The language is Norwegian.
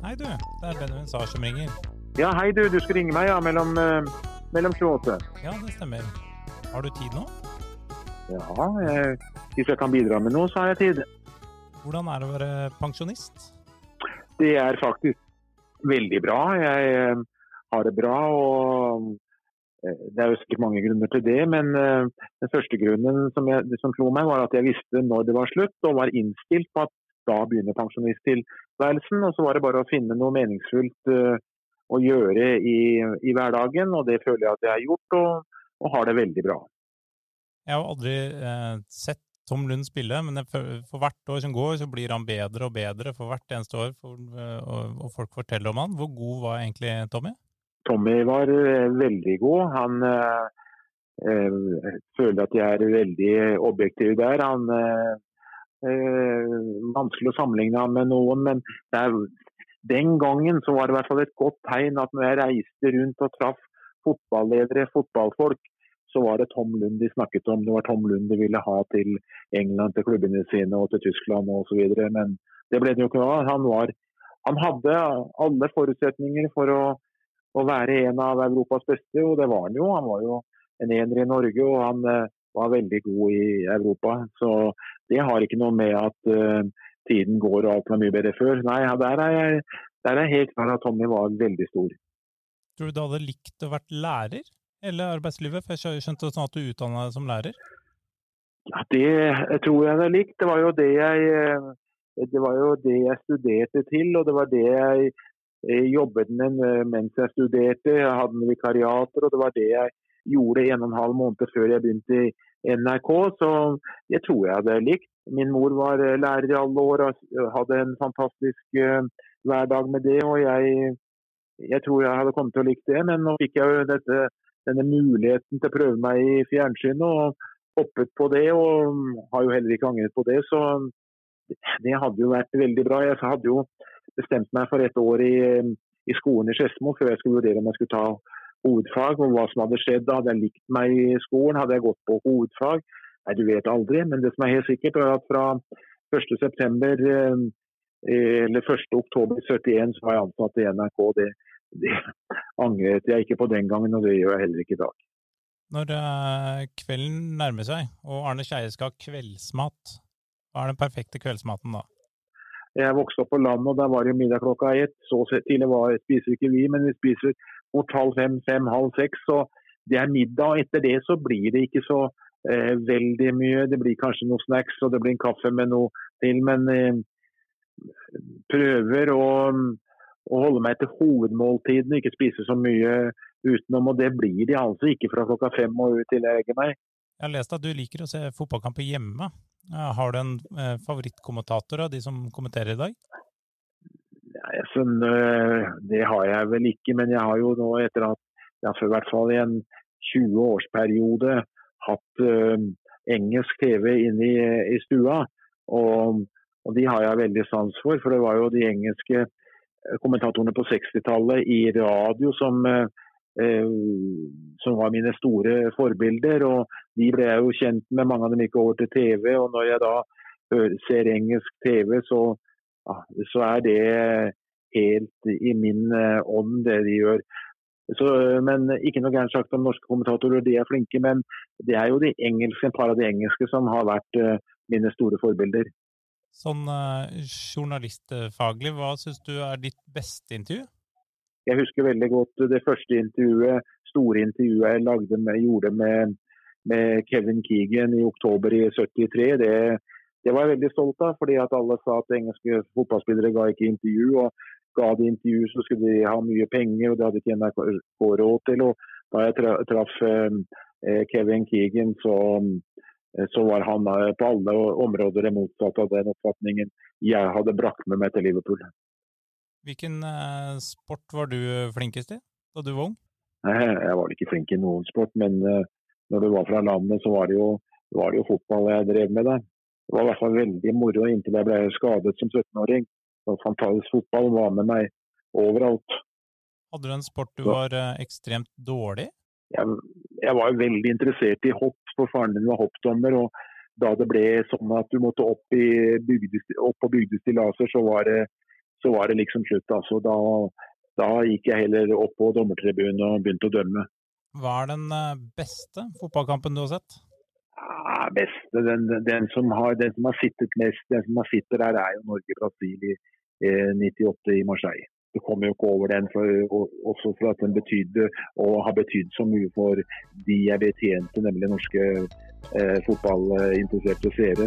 Det er Benjamin Sars som ringer. Ja, hei du. Du skal ringe meg ja, mellom, uh, mellom 28. Ja, det stemmer. Har du tid nå? Ja, jeg, hvis jeg kan bidra med noe, så har jeg tid. Hvordan er det å være pensjonist? Det er faktisk veldig bra. Jeg uh, har det bra. og uh, Det er jo sikkert mange grunner til det, men den første grunnen som, jeg, som slo meg, var at jeg visste når det var slutt, og var innstilt på at da begynner pensjonisttilværelsen. Og så var det bare å finne noe meningsfullt uh, å gjøre i, i, hverdagen, og det føler jeg at jeg har gjort, og, og har det veldig bra. Jeg har aldri eh, sett Tom Lund spille, men for, for, hvert år som går, så blir han bedre og bedre for hvert eneste år, for, eh, og, og, folk forteller om han. Hvor god var egentlig Tommy? Tommy var uh, veldig god. Han eh, føler at jeg er veldig objektiv der. Han Eh, vanskelig å sammenligne med noen, men er, den gangen så var det i hvert fall et godt tegn at når jeg reiste rundt og traff fotballedere, fotballfolk, så var det Tom Lund de snakket om. Det var Tom Lund de ville ha til England, til klubbene sine og til Tyskland osv. Men det ble det jo ikke av. Han, var, han hadde alle forutsetninger for å, å, være en av Europas beste, og det var han jo. Han var jo en ener i Norge, og han eh, var veldig god i Europa. Så det har ikke noe med at uh, tiden går og alt var mye bedre før. Nei, ja, der, er jeg, der er jeg helt klar at Tommy var veldig stor. Tror du du hadde likt å vært lærer hele arbeidslivet? For jeg skjønte sånn at du utdanna deg som lærer? Ja, Det tror jeg det hadde likt. Det var jo det jeg, eh, det var jo det jeg studerte til, og det var det jeg jobbet med mens jeg studerte. Jeg hadde vikariater, og det var det jeg gjorde en og en halv måned før jeg begynte i NRK. Så det tror jeg hadde likt. Min mor var eh, lærer i alle år og hadde en fantastisk uh, hverdag med det. og jeg, jeg, tror jeg hadde kommet til å like det, men nå fikk jeg jo dette, denne muligheten til å prøve meg i fjernsynet og hoppet på det. Og har jo heller ikke angret på det. Så det hadde jo vært veldig bra. Jeg hadde jo bestemt meg for et år i, i skolen i Skedsmo før jeg skulle vurdere om jeg skulle ta hovedfag og hva som hadde skjedd. Hadde jeg likt meg i skolen, hadde jeg gått på hovedfag? Nei, du vet aldri. Men det som er helt sikkert, er at fra 1.9. Eh, eller 1.10.71 så var jeg ansatt i NRK. Det, det angret jeg ikke på den gangen, og det gjør jeg heller ikke i dag. Når uh, kvelden nærmer seg, og Arne Skeie skal ha kveldsmat, hva er den perfekte kveldsmaten da? Jeg vokste opp på landet, og der var det middag klokka ett. Så tidlig var, spiser ikke vi, men vi spiser mot halv fem, fem, halv seks. Så det er middag. Etter det så blir det ikke så eh, veldig mye. Det blir kanskje noen snacks og det blir en kaffe med noe til. Men eh, prøver å, å, holde meg til hovedmåltidene, ikke spise så mye utenom. Og det blir de altså ikke fra klokka fem og ut til jeg legger meg. Jeg har lest at du liker å se fotballkamper hjemme. Har du en eh, favorittkommentator av de som kommenterer i dag? Så, det har jeg vel ikke, men jeg har jo nå etter at jeg i hvert fall i en 20-årsperiode hatt uh, engelsk TV inne i, i stua. Og, og, de har jeg veldig sans for, for det var jo de engelske eh, kommentatorene på 60-tallet i radio som, uh, som var mine store forbilder. Og de ble jeg jo kjent med, mange av dem gikk over til TV. Og når jeg da ser engelsk TV, så, så er det helt i min eh, ånd, det de gjør. Så, men Ikke noe gærent sagt om norske kommentatorer, de er flinke. Men det er jo de engelske, en par av de engelske som har vært uh, mine store forbilder. Sånn uh, journalistfaglig, hva syns du er ditt beste intervju? Jeg husker veldig godt det første intervjuet, store intervjuet jeg lagde med, gjorde med, med, Kevin Keegan i oktober i 73. Det, det var jeg veldig stolt av, fordi at alle sa at engelske fotballspillere ga ikke intervju. og ga de intervju, så skulle de ha mye penger, og det hadde ikke NRK råd til. og Da jeg traff eh, eh, Kevin Keegan, så, eh, så, var han på alle områder det motsatte av den oppfatningen jeg hadde brakt med meg til Liverpool. Hvilken sport var du flinkest i da du var ung? Jeg var ikke flink i noen sport, men når du var fra landet, så var det jo, var det jo fotball jeg drev med. Det. Det var i hvert fall veldig moro inntil jeg ble skadet som 17-åring fantastisk fotball var med meg overalt. Hadde du en sport du var eh, ekstremt dårlig? Jeg, jeg, var veldig interessert i hopp, for faren min var hoppdommer. og Da det ble sånn at du måtte opp, i bygdes, opp på bygdestillaser, så var det så var det liksom slutt. Altså, da, da gikk jeg heller opp på dommertribunen og begynte å dømme. Hva er den eh, beste fotballkampen du har sett? Ja, beste, den, den, som har, den, som har, sittet mest, den som har sittet der, er jo Norge-Brasil i eh, 98 i Marseille. Du kommer jo ikke over den, for, også for at den betydde og har betydd så mye for de jeg betjente, nemlig norske eh, fotballinteresserte seere.